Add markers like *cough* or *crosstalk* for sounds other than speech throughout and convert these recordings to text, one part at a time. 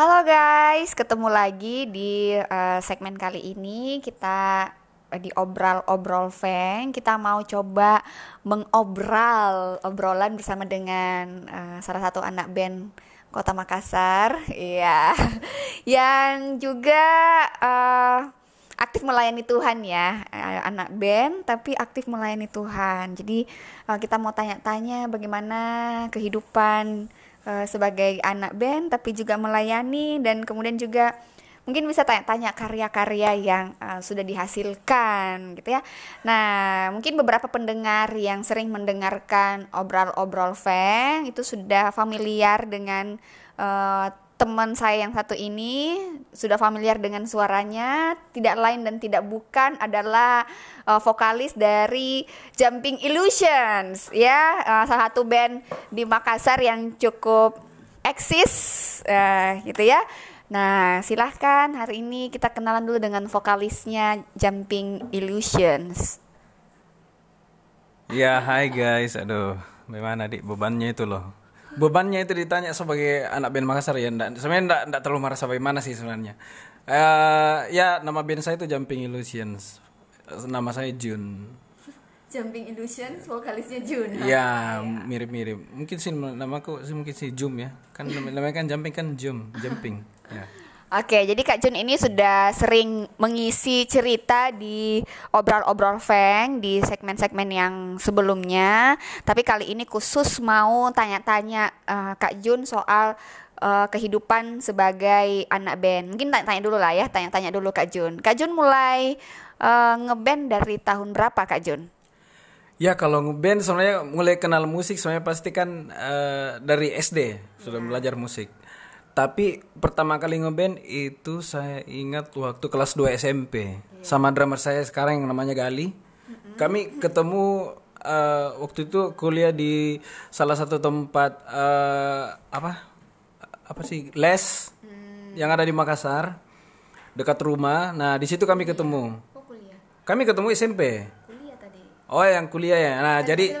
Halo guys, ketemu lagi di uh, segmen kali ini. Kita uh, di obral obrol Feng. Kita mau coba mengobral obrolan bersama dengan uh, salah satu anak band Kota Makassar, *laughs* iya, yang juga uh, aktif melayani Tuhan ya anak band tapi aktif melayani Tuhan. Jadi kita mau tanya-tanya bagaimana kehidupan uh, sebagai anak band tapi juga melayani dan kemudian juga mungkin bisa tanya-tanya karya-karya yang uh, sudah dihasilkan gitu ya. Nah, mungkin beberapa pendengar yang sering mendengarkan obrol-obrol Feng itu sudah familiar dengan uh, teman saya yang satu ini sudah familiar dengan suaranya, tidak lain dan tidak bukan adalah uh, vokalis dari Jumping Illusions, ya, uh, salah satu band di Makassar yang cukup eksis, uh, gitu ya. Nah, silahkan hari ini kita kenalan dulu dengan vokalisnya Jumping Illusions. Ya, hai guys. Aduh, bagaimana dik bebannya itu loh bebannya itu ditanya sebagai anak band Makassar ya enggak, sebenarnya enggak, enggak terlalu merasa bagaimana sih sebenarnya. Uh, ya nama band saya itu Jumping Illusions. Nama saya Jun. Jumping Illusions vokalisnya Jun. Ya *laughs* mirip-mirip. Mungkin sih namaku sih mungkin sih Jum ya. Kan namanya kan Jumping kan Jum Jumping. Ya Oke, jadi Kak Jun ini sudah sering mengisi cerita di obrol-obrol Feng di segmen-segmen yang sebelumnya. Tapi kali ini khusus mau tanya-tanya uh, Kak Jun soal uh, kehidupan sebagai anak band. Mungkin tanya-tanya dulu lah ya, tanya-tanya dulu Kak Jun. Kak Jun mulai uh, ngeband dari tahun berapa Kak Jun? Ya kalau ngeband sebenarnya mulai kenal musik sebenarnya pasti kan uh, dari SD sudah ya. belajar musik tapi pertama kali ngeband itu saya ingat waktu kelas 2 SMP yeah. sama drummer saya sekarang yang namanya Gali. Mm-hmm. Kami ketemu uh, waktu itu kuliah di salah satu tempat uh, apa apa sih les mm. yang ada di Makassar dekat rumah. Nah di situ kami ketemu. Oh, kuliah. Kami ketemu SMP. Kuliah tadi. Oh yang kuliah ya. Nah jadi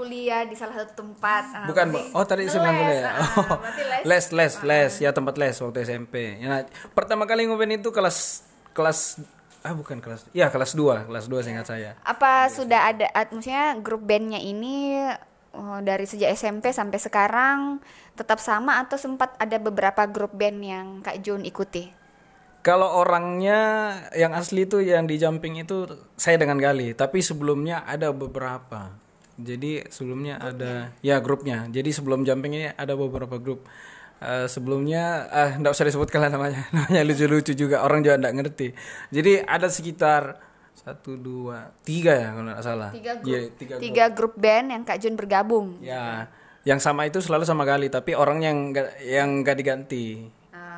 kuliah di salah satu tempat. Uh, Bukan, berarti, oh tadi saya bilang kuliah. Uh, oh, *laughs* les, les, les, les, ya tempat les waktu SMP. Ya, nah, pertama kali ngobrol itu kelas kelas ah bukan kelas ya kelas 2 kelas 2 seingat saya. Apa sudah ada maksudnya grup bandnya ini oh, dari sejak SMP sampai sekarang tetap sama atau sempat ada beberapa grup band yang Kak Jun ikuti? Kalau orangnya yang asli itu yang di jumping itu saya dengan Gali. Tapi sebelumnya ada beberapa jadi sebelumnya grupnya. ada ya grupnya. Jadi sebelum jumping ini ada beberapa grup. Uh, sebelumnya ah uh, usah disebutkan lah namanya. *laughs* Namanya lucu-lucu juga orang juga enggak ngerti. Jadi ada sekitar satu dua tiga ya kalau nggak salah. Tiga grup. Ya, tiga, grup. tiga grup band yang Kak Jun bergabung. Ya, yang sama itu selalu sama kali, tapi orang yang yang gak diganti.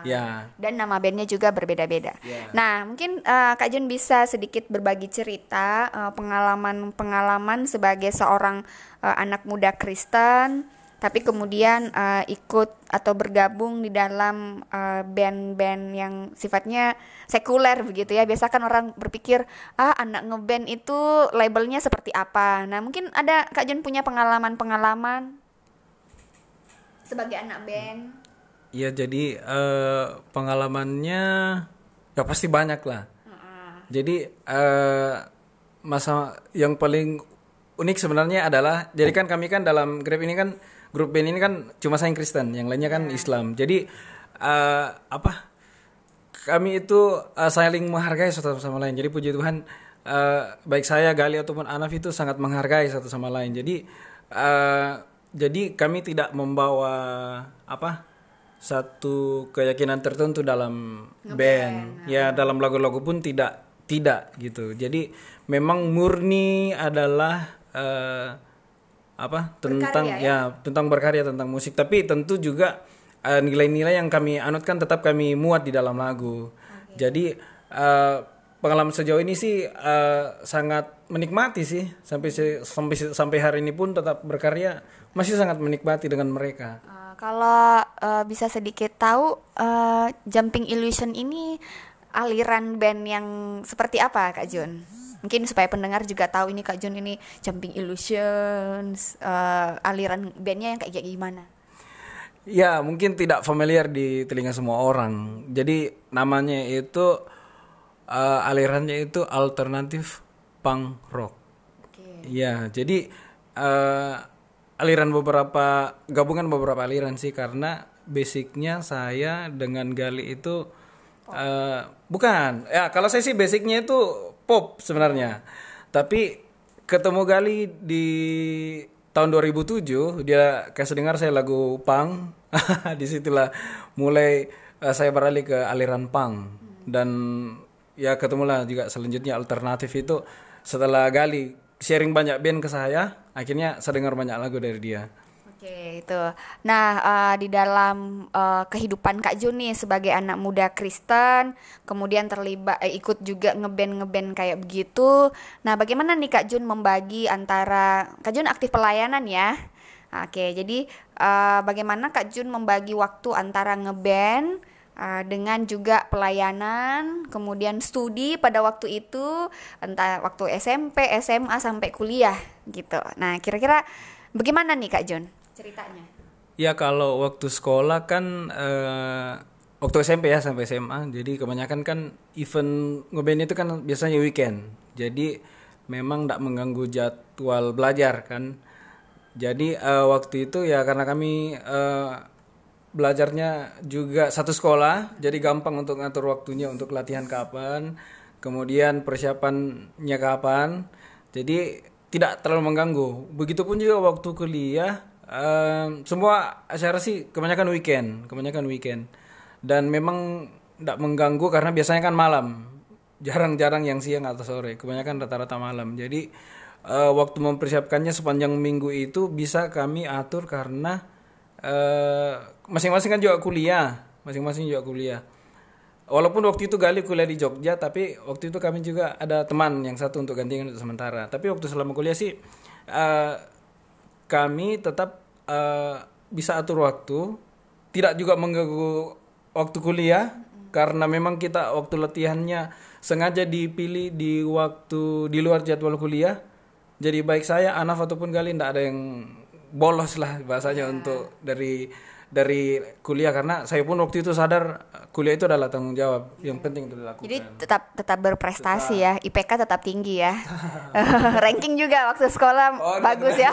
Ya. Dan nama bandnya juga berbeda-beda. Ya. Nah, mungkin uh, Kak Jun bisa sedikit berbagi cerita pengalaman pengalaman-pengalaman sebagai seorang uh, anak muda Kristen, tapi kemudian uh, ikut atau bergabung di dalam uh, band-band yang sifatnya sekuler begitu ya. Biasa kan orang berpikir, ah anak ngeband itu labelnya seperti apa. Nah, mungkin ada Kak Jun punya pengalaman-pengalaman sebagai anak band. Iya jadi uh, pengalamannya ya pasti banyak lah. Uh-uh. Jadi uh, masa yang paling unik sebenarnya adalah jadi kan kami kan dalam grup ini kan grup band ini kan cuma saya yang Kristen, yang lainnya kan yeah. Islam. Jadi uh, apa? Kami itu uh, saling menghargai satu sama lain. Jadi puji Tuhan uh, baik saya Gali ataupun Anaf itu sangat menghargai satu sama lain. Jadi uh, jadi kami tidak membawa apa? Satu keyakinan tertentu dalam Nge band. Ya, dalam lagu-lagu pun tidak tidak gitu. Jadi memang murni adalah uh, apa? tentang berkarya, ya? ya tentang berkarya tentang musik, tapi tentu juga nilai nilai-nilai yang kami anutkan tetap kami muat di dalam lagu. Okay. Jadi uh, pengalaman sejauh ini sih uh, sangat menikmati sih sampai sampai sampai hari ini pun tetap berkarya masih sangat menikmati dengan mereka. Uh kalau uh, bisa sedikit tahu uh, Jumping Illusion ini aliran band yang seperti apa Kak Jun? Mungkin supaya pendengar juga tahu ini Kak Jun ini Jumping Illusions, uh, aliran bandnya yang kayak gimana? Ya, mungkin tidak familiar di telinga semua orang. Jadi namanya itu uh, alirannya itu alternatif punk rock. Oke. Ya, jadi uh, aliran beberapa gabungan beberapa aliran sih karena basicnya saya dengan Gali itu uh, bukan. Ya, kalau saya sih basicnya itu pop sebenarnya. Tapi ketemu Gali di tahun 2007 dia kasih dengar saya lagu punk *laughs* di situlah mulai uh, saya beralih ke aliran punk dan ya ketemulah juga selanjutnya alternatif itu setelah gali sharing banyak band ke saya akhirnya saya dengar banyak lagu dari dia Oke, itu. Nah, uh, di dalam uh, kehidupan Kak Jun nih sebagai anak muda Kristen, kemudian terlibat eh, ikut juga ngeband ngeband kayak begitu. Nah, bagaimana nih Kak Jun membagi antara Kak Jun aktif pelayanan ya? Oke, jadi uh, bagaimana Kak Jun membagi waktu antara ngeband dengan juga pelayanan, kemudian studi pada waktu itu, entah waktu SMP, SMA sampai kuliah gitu. Nah, kira-kira bagaimana nih Kak Jun? ceritanya? Ya kalau waktu sekolah kan uh, waktu SMP ya sampai SMA, jadi kebanyakan kan event ngeband itu kan biasanya weekend. Jadi memang tidak mengganggu jadwal belajar kan. Jadi uh, waktu itu ya karena kami uh, belajarnya juga satu sekolah, jadi gampang untuk ngatur waktunya untuk latihan kapan, kemudian persiapannya kapan. Jadi tidak terlalu mengganggu. Begitupun juga waktu kuliah Um, semua acara sih kebanyakan weekend, kebanyakan weekend. Dan memang tidak mengganggu karena biasanya kan malam. Jarang-jarang yang siang atau sore, kebanyakan rata-rata malam. Jadi uh, waktu mempersiapkannya sepanjang minggu itu bisa kami atur karena masing-masing uh, kan juga kuliah, masing-masing juga kuliah. Walaupun waktu itu Gali kuliah di Jogja, tapi waktu itu kami juga ada teman yang satu untuk gantian untuk sementara. Tapi waktu selama kuliah sih uh, kami tetap uh, bisa atur waktu, tidak juga mengganggu waktu kuliah karena memang kita waktu latihannya sengaja dipilih di waktu di luar jadwal kuliah. Jadi baik saya, Anaf ataupun Galin tidak ada yang bolos lah bahasanya yeah. untuk dari dari kuliah karena saya pun waktu itu sadar kuliah itu adalah tanggung jawab yang penting untuk dilakukan. Jadi tetap tetap berprestasi tetap. ya, IPK tetap tinggi ya. *laughs* Ranking juga waktu sekolah oh, bagus ya.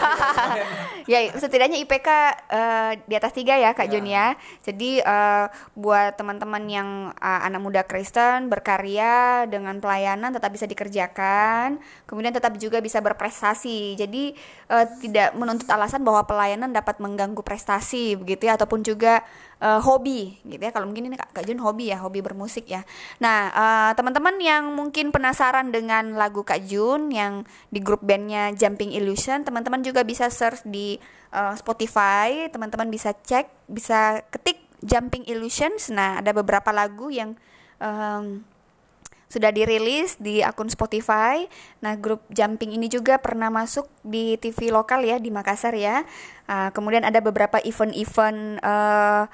*laughs* ya setidaknya IPK uh, eh, di atas tiga ya Kak ya. Jun ya. Jadi uh, buat teman-teman yang uh, anak muda Kristen berkarya dengan pelayanan tetap bisa dikerjakan, kemudian tetap juga bisa berprestasi. Jadi uh, tidak menuntut alasan bahwa pelayanan dapat mengganggu prestasi begitu ya atau ataupun juga uh, hobi gitu ya. Kalau mungkin ini Kak, Kak Jun hobi ya, hobi bermusik ya. Nah, uh, teman-teman yang mungkin penasaran dengan lagu Kak Jun yang di grup bandnya Jumping Illusion, teman-teman juga bisa search di uh, Spotify, teman-teman bisa cek, bisa ketik Jumping Illusions. Nah, ada beberapa lagu yang um, sudah dirilis di akun Spotify. Nah, grup Jumping ini juga pernah masuk di TV lokal ya di Makassar ya. Uh, kemudian ada beberapa event-event uh,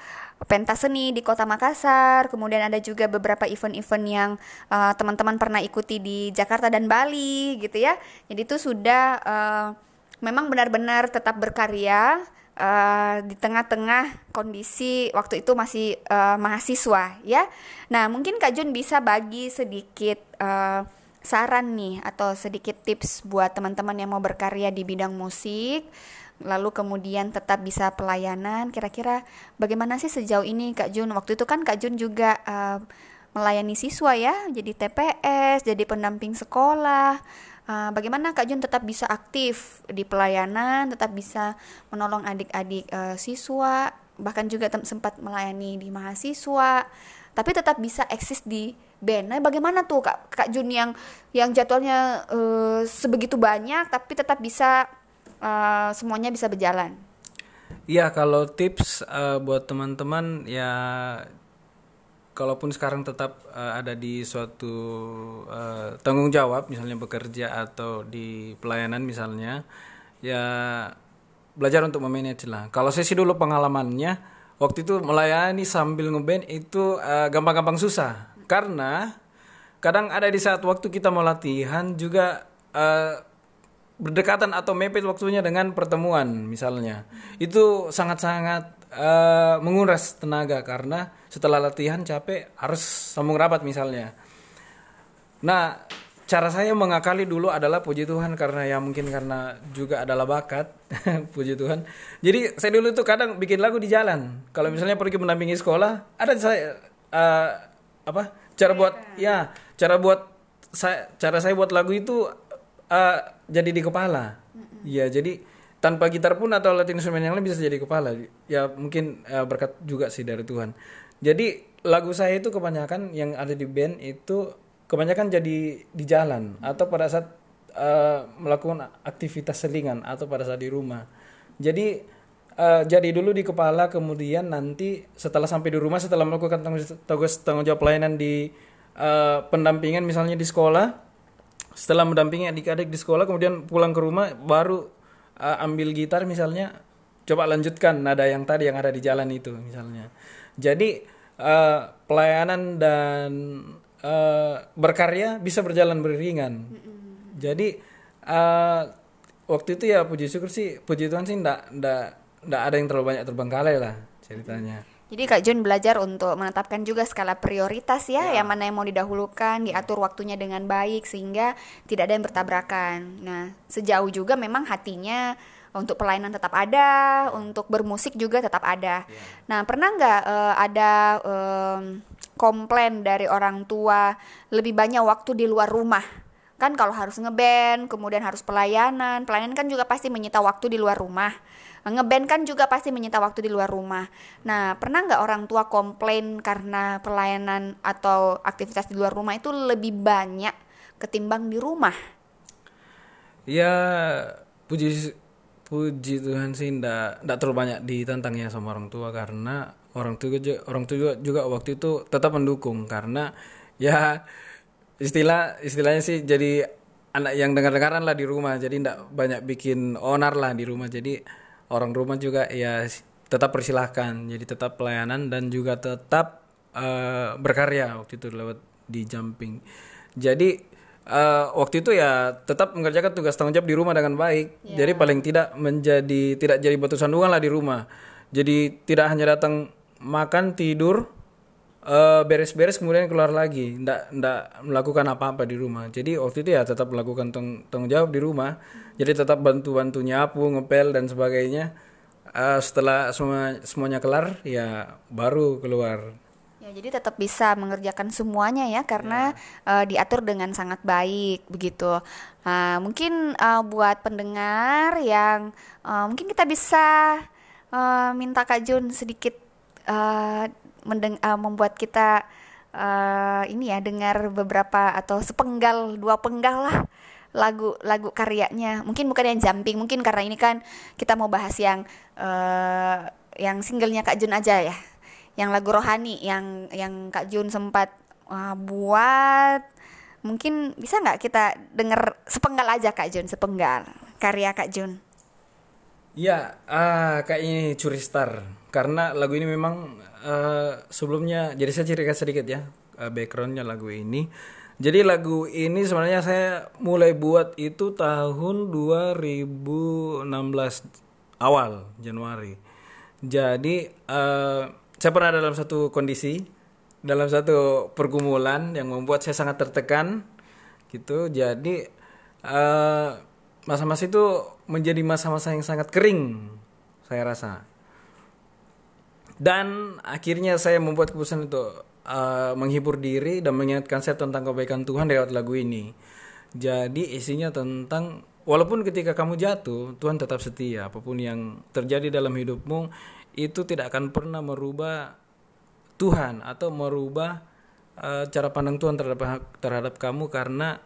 pentas seni di Kota Makassar. Kemudian ada juga beberapa event-event yang uh, teman-teman pernah ikuti di Jakarta dan Bali gitu ya. Jadi itu sudah uh, memang benar-benar tetap berkarya uh, di tengah-tengah kondisi waktu itu masih uh, mahasiswa ya. Nah mungkin Kak Jun bisa bagi sedikit uh, saran nih atau sedikit tips buat teman-teman yang mau berkarya di bidang musik lalu kemudian tetap bisa pelayanan. Kira-kira bagaimana sih sejauh ini Kak Jun? Waktu itu kan Kak Jun juga uh, melayani siswa ya. Jadi TPS jadi pendamping sekolah uh, bagaimana Kak Jun tetap bisa aktif di pelayanan, tetap bisa menolong adik-adik uh, siswa, bahkan juga sempat melayani di mahasiswa, tapi tetap bisa eksis di band. Nah, bagaimana tuh Kak Kak Jun yang yang jadwalnya uh, sebegitu banyak tapi tetap bisa uh, semuanya bisa berjalan? Iya, kalau tips uh, buat teman-teman ya kalaupun sekarang tetap uh, ada di suatu uh, tanggung jawab misalnya bekerja atau di pelayanan misalnya ya belajar untuk memanage lah. Kalau saya sih dulu pengalamannya waktu itu melayani sambil ngeband itu gampang gampang-gampang susah. Karena kadang ada di saat waktu kita mau latihan juga uh, berdekatan atau mepet waktunya dengan pertemuan misalnya. Itu sangat-sangat uh, menguras tenaga karena setelah latihan capek harus sambung rapat misalnya. Nah, cara saya mengakali dulu adalah puji Tuhan karena ya mungkin karena juga adalah bakat *laughs* puji Tuhan. Jadi saya dulu tuh kadang bikin lagu di jalan. Kalau misalnya pergi mendampingi sekolah, ada saya uh, apa? Cara buat ya, cara buat saya cara saya buat lagu itu uh, jadi di kepala. Iya, jadi tanpa gitar pun atau alat instrumen yang lain bisa jadi kepala. Ya mungkin uh, berkat juga sih dari Tuhan. Jadi lagu saya itu kebanyakan yang ada di band itu kebanyakan jadi di jalan atau pada saat uh, melakukan aktivitas selingan atau pada saat di rumah. Jadi uh, jadi dulu di kepala kemudian nanti setelah sampai di rumah setelah melakukan tugas tanggung jawab pelayanan di uh, pendampingan misalnya di sekolah setelah mendampingi adik-adik di sekolah kemudian pulang ke rumah baru uh, ambil gitar misalnya coba lanjutkan nada yang tadi yang ada di jalan itu misalnya. Jadi uh, pelayanan dan uh, berkarya bisa berjalan beriringan. Mm-hmm. Jadi uh, waktu itu ya puji syukur sih puji Tuhan sih ndak ndak ndak ada yang terlalu banyak terbengkalai lah ceritanya. Jadi Kak Jun belajar untuk menetapkan juga skala prioritas ya, ya, yang mana yang mau didahulukan, diatur waktunya dengan baik sehingga tidak ada yang bertabrakan. Nah, sejauh juga memang hatinya untuk pelayanan tetap ada, untuk bermusik juga tetap ada. Yeah. Nah, pernah nggak uh, ada um, komplain dari orang tua lebih banyak waktu di luar rumah? Kan kalau harus ngeband, kemudian harus pelayanan, pelayanan kan juga pasti menyita waktu di luar rumah. Ngeband kan juga pasti menyita waktu di luar rumah. Nah, pernah nggak orang tua komplain karena pelayanan atau aktivitas di luar rumah itu lebih banyak ketimbang di rumah? Ya, puji puji Tuhan sih ndak ndak terlalu banyak ditantang ya sama orang tua karena orang tua juga orang tua juga, juga waktu itu tetap mendukung karena ya istilah istilahnya sih jadi anak yang dengar-dengaran lah di rumah jadi ndak banyak bikin onar lah di rumah jadi orang rumah juga ya tetap persilahkan jadi tetap pelayanan dan juga tetap uh, berkarya waktu itu lewat di jumping jadi uh, waktu itu ya tetap mengerjakan tugas tanggung jawab di rumah dengan baik. Yeah. Jadi paling tidak menjadi tidak jadi batu sandungan lah di rumah. Jadi tidak hanya datang makan tidur beres eh, beres-beres kemudian keluar lagi, ndak ndak melakukan apa-apa di rumah. Jadi waktu itu ya tetap melakukan tang tanggung jawab di rumah. Jadi tetap bantu-bantu nyapu, ngepel dan sebagainya. Uh, setelah semua semuanya kelar ya baru keluar Ya, jadi tetap bisa mengerjakan semuanya ya karena ya. uh, diatur dengan sangat baik begitu. Uh, mungkin uh, buat pendengar yang uh, mungkin kita bisa uh, minta Kak Jun sedikit uh, mendeng uh, membuat kita uh, ini ya dengar beberapa atau sepenggal dua penggal lah lagu lagu karyanya. Mungkin bukan yang jumping, mungkin karena ini kan kita mau bahas yang uh, yang singlenya Kak Jun aja ya. Yang lagu rohani yang yang Kak Jun sempat uh, buat. Mungkin bisa nggak kita denger sepenggal aja Kak Jun sepenggal karya Kak Jun Ya, uh, kayak ini curi star karena lagu ini memang uh, sebelumnya jadi saya ceritakan sedikit ya uh, backgroundnya lagu ini. Jadi lagu ini sebenarnya saya mulai buat itu tahun 2016 awal Januari. Jadi uh, saya pernah dalam satu kondisi dalam satu pergumulan yang membuat saya sangat tertekan gitu jadi eh, masa-masa itu menjadi masa-masa yang sangat kering saya rasa. Dan akhirnya saya membuat keputusan untuk uh, menghibur diri dan mengingatkan saya tentang kebaikan Tuhan lewat lagu ini. Jadi isinya tentang walaupun ketika kamu jatuh Tuhan tetap setia. Apa pun yang terjadi dalam hidupmu itu tidak akan pernah merubah Tuhan atau merubah uh, cara pandang Tuhan terhadap terhadap kamu karena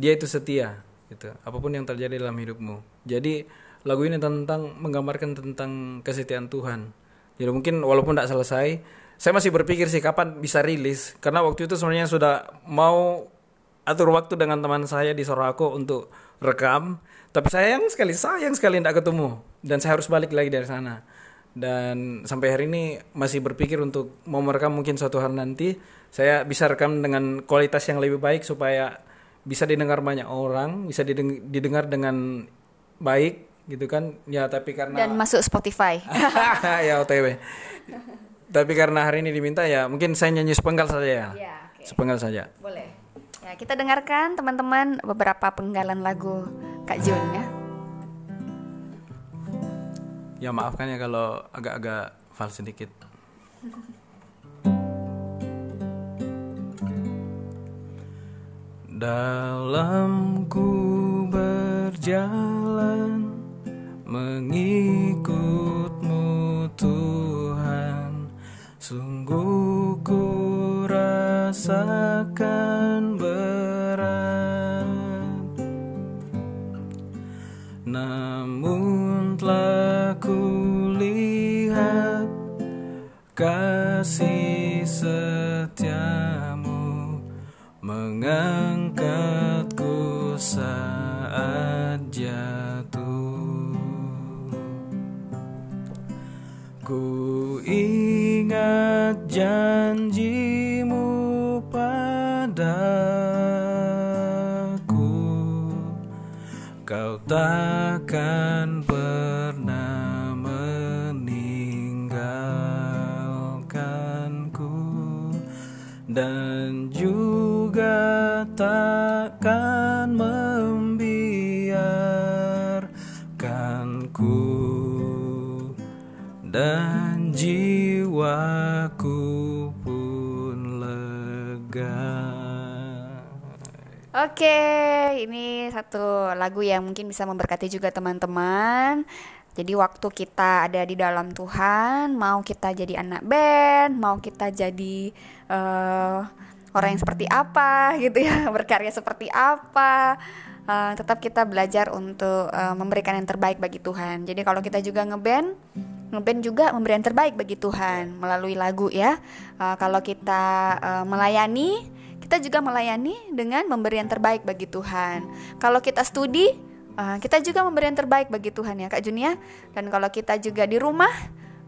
dia itu setia gitu. Apa pun yang terjadi dalam hidupmu. Jadi lagu ini tentang menggambarkan tentang kesetiaan Tuhan. Jadi mungkin walaupun tidak selesai saya masih berpikir sih kapan bisa rilis. Karena waktu itu sebenarnya sudah mau atur waktu dengan teman saya di Sorako untuk rekam. Tapi sayang sekali sayang sekali tidak ketemu. Dan saya harus balik lagi dari sana. Dan sampai hari ini masih berpikir untuk mau merekam mungkin suatu hari nanti. Saya bisa rekam dengan kualitas yang lebih baik supaya bisa didengar banyak orang bisa didengar dengan baik gitu kan ya tapi karena Dan masuk Spotify. *laughs* ya OTW tapi karena hari ini diminta ya mungkin saya nyanyi sepenggal saja ya Iya, oke. sepenggal saja Boleh. Ya, kita dengarkan teman-teman beberapa penggalan lagu Kak Jun ya. ya maafkan ya kalau agak-agak fals sedikit *laughs* dalam ku berjalan mengikutmu Tuhan. Sungguh ku rasakan berat. Namun telah kulihat kasih setiamu mengangkatku Ku ingat janjimu padaku. Kau takkan Dan jiwaku pun lega Oke, ini satu lagu yang mungkin bisa memberkati juga teman-teman. Jadi waktu kita ada di dalam Tuhan, mau kita jadi anak band, mau kita jadi eh, orang yang seperti apa *laughs* gitu ya, berkarya seperti apa, eh, tetap kita belajar untuk eh, memberikan yang terbaik bagi Tuhan. Jadi kalau kita juga ngeband, ngeband juga memberi yang terbaik bagi Tuhan melalui lagu ya. Eh, kalau kita eh, melayani kita juga melayani dengan memberi yang terbaik bagi Tuhan. Kalau kita studi, uh, kita juga memberi yang terbaik bagi Tuhan ya Kak Junia. Dan kalau kita juga di rumah,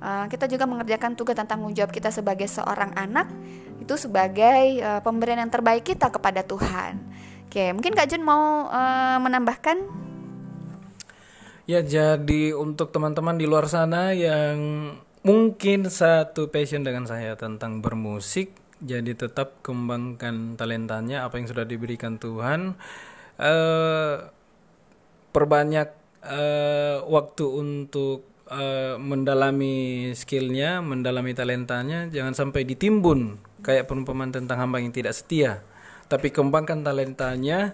uh, kita juga mengerjakan tugas dan tanggung jawab kita sebagai seorang anak itu sebagai uh, pemberian yang terbaik kita kepada Tuhan. Oke, mungkin Kak Jun mau uh, menambahkan? Ya, jadi untuk teman-teman di luar sana yang mungkin satu passion dengan saya tentang bermusik, jadi tetap kembangkan talentanya apa yang sudah diberikan Tuhan. eh perbanyak eh, waktu untuk eh, mendalami skillnya, mendalami talentanya, jangan sampai ditimbun kayak perumpamaan tentang hamba yang tidak setia. Tapi kembangkan talentanya,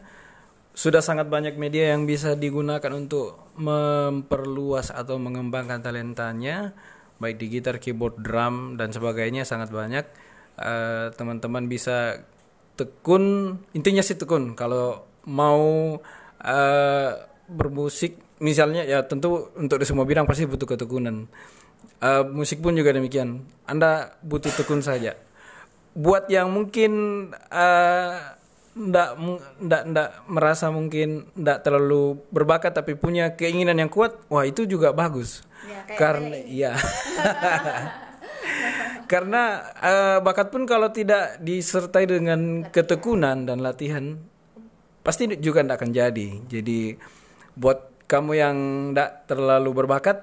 sudah sangat banyak media yang bisa digunakan untuk memperluas atau mengembangkan talentanya baik di gitar, keyboard, drum dan sebagainya sangat banyak. Eh, teman-teman bisa tekun intinya sih tekun. Kalau mau eh, bermusik misalnya ya tentu untuk di semua bidang pasti butuh ketekunan. Eh, musik pun juga demikian. Anda butuh tekun saja. Buat yang mungkin eh, ndak ndak ndak merasa mungkin ndak terlalu berbakat tapi punya keinginan yang kuat wah itu juga bagus. Ya, kayak karena iya. *laughs* Karena eh, bakat pun kalau tidak disertai dengan ketekunan dan latihan pasti juga tidak akan jadi. Jadi buat kamu yang tidak terlalu berbakat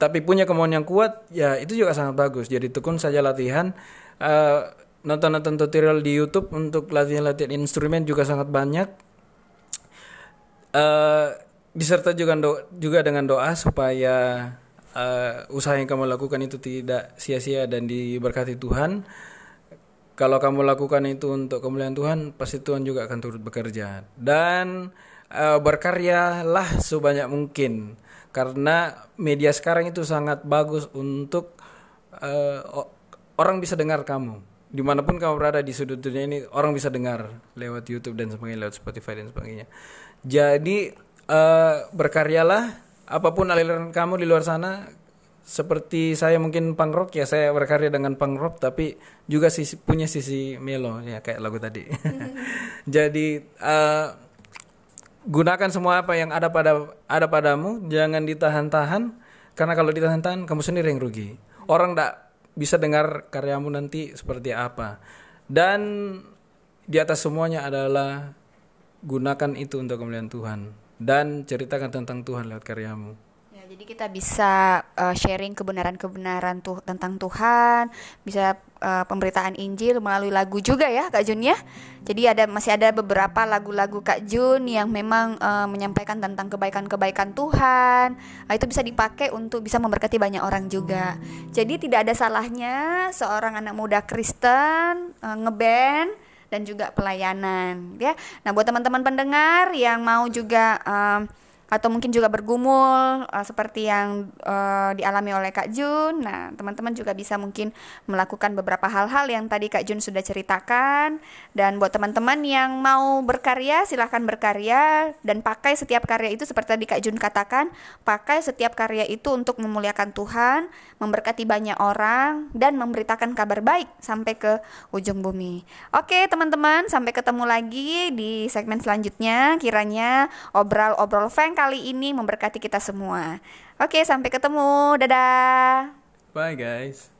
tapi punya kemauan yang kuat ya itu juga sangat bagus. Jadi tekun saja latihan. Eh, nonton-nonton tutorial di YouTube untuk latihan-latihan instrumen juga sangat banyak eh disertai juga do- juga dengan doa supaya eh, usaha yang kamu lakukan itu tidak sia-sia dan diberkati Tuhan. Kalau kamu lakukan itu untuk kemuliaan Tuhan, pasti Tuhan juga akan turut bekerja. Dan eh, berkaryalah sebanyak mungkin, karena media sekarang itu sangat bagus untuk o- orang bisa dengar kamu. Di mana pun kamu berada di sudut dunia ini, orang bisa dengar lewat YouTube dan sebagainya, lewat Spotify dan sebagainya. Jadi eh, berkaryalah, apa pun aliran kamu di luar sana, seperti saya mungkin punk rock ya saya berkarya dengan punk rock tapi juga sisi, punya sisi melo ya kayak lagu tadi. *laughs* Jadi eh, gunakan semua apa yang ada pada ada padamu, jangan ditahan-tahan karena kalau ditahan-tahan kamu sendiri yang rugi. Orang tidak bisa dengar karyamu nanti seperti apa. Dan di atas semuanya adalah gunakan itu untuk kemuliaan Tuhan. dan ceritakan tentang Tuhan lewat karyamu. Jadi kita bisa uh, sharing kebenaran-kebenaran tuh tentang Tuhan, bisa uh, pemberitaan Injil melalui lagu juga ya Kak Jun ya. Jadi ada masih ada beberapa lagu-lagu Kak Jun yang memang uh, menyampaikan tentang kebaikan-kebaikan Tuhan. Nah, itu bisa dipakai untuk bisa memberkati banyak orang juga. Jadi tidak ada salahnya seorang anak muda Kristen uh, ngeband dan juga pelayanan ya. Nah, buat teman-teman pendengar yang mau juga um, atau mungkin juga bergumul uh, seperti yang uh, dialami oleh Kak Jun. Nah, teman-teman juga bisa mungkin melakukan beberapa hal-hal yang tadi Kak Jun sudah ceritakan. Dan buat teman-teman yang mau berkarya, silahkan berkarya dan pakai setiap karya itu seperti tadi Kak Jun katakan, pakai setiap karya itu untuk memuliakan Tuhan, memberkati banyak orang dan memberitakan kabar baik sampai ke ujung bumi. Oke, teman-teman, sampai ketemu lagi di segmen selanjutnya. Kiranya obrol-obrol feng kali ini memberkati kita semua. Oke, sampai ketemu. Dadah. Bye guys.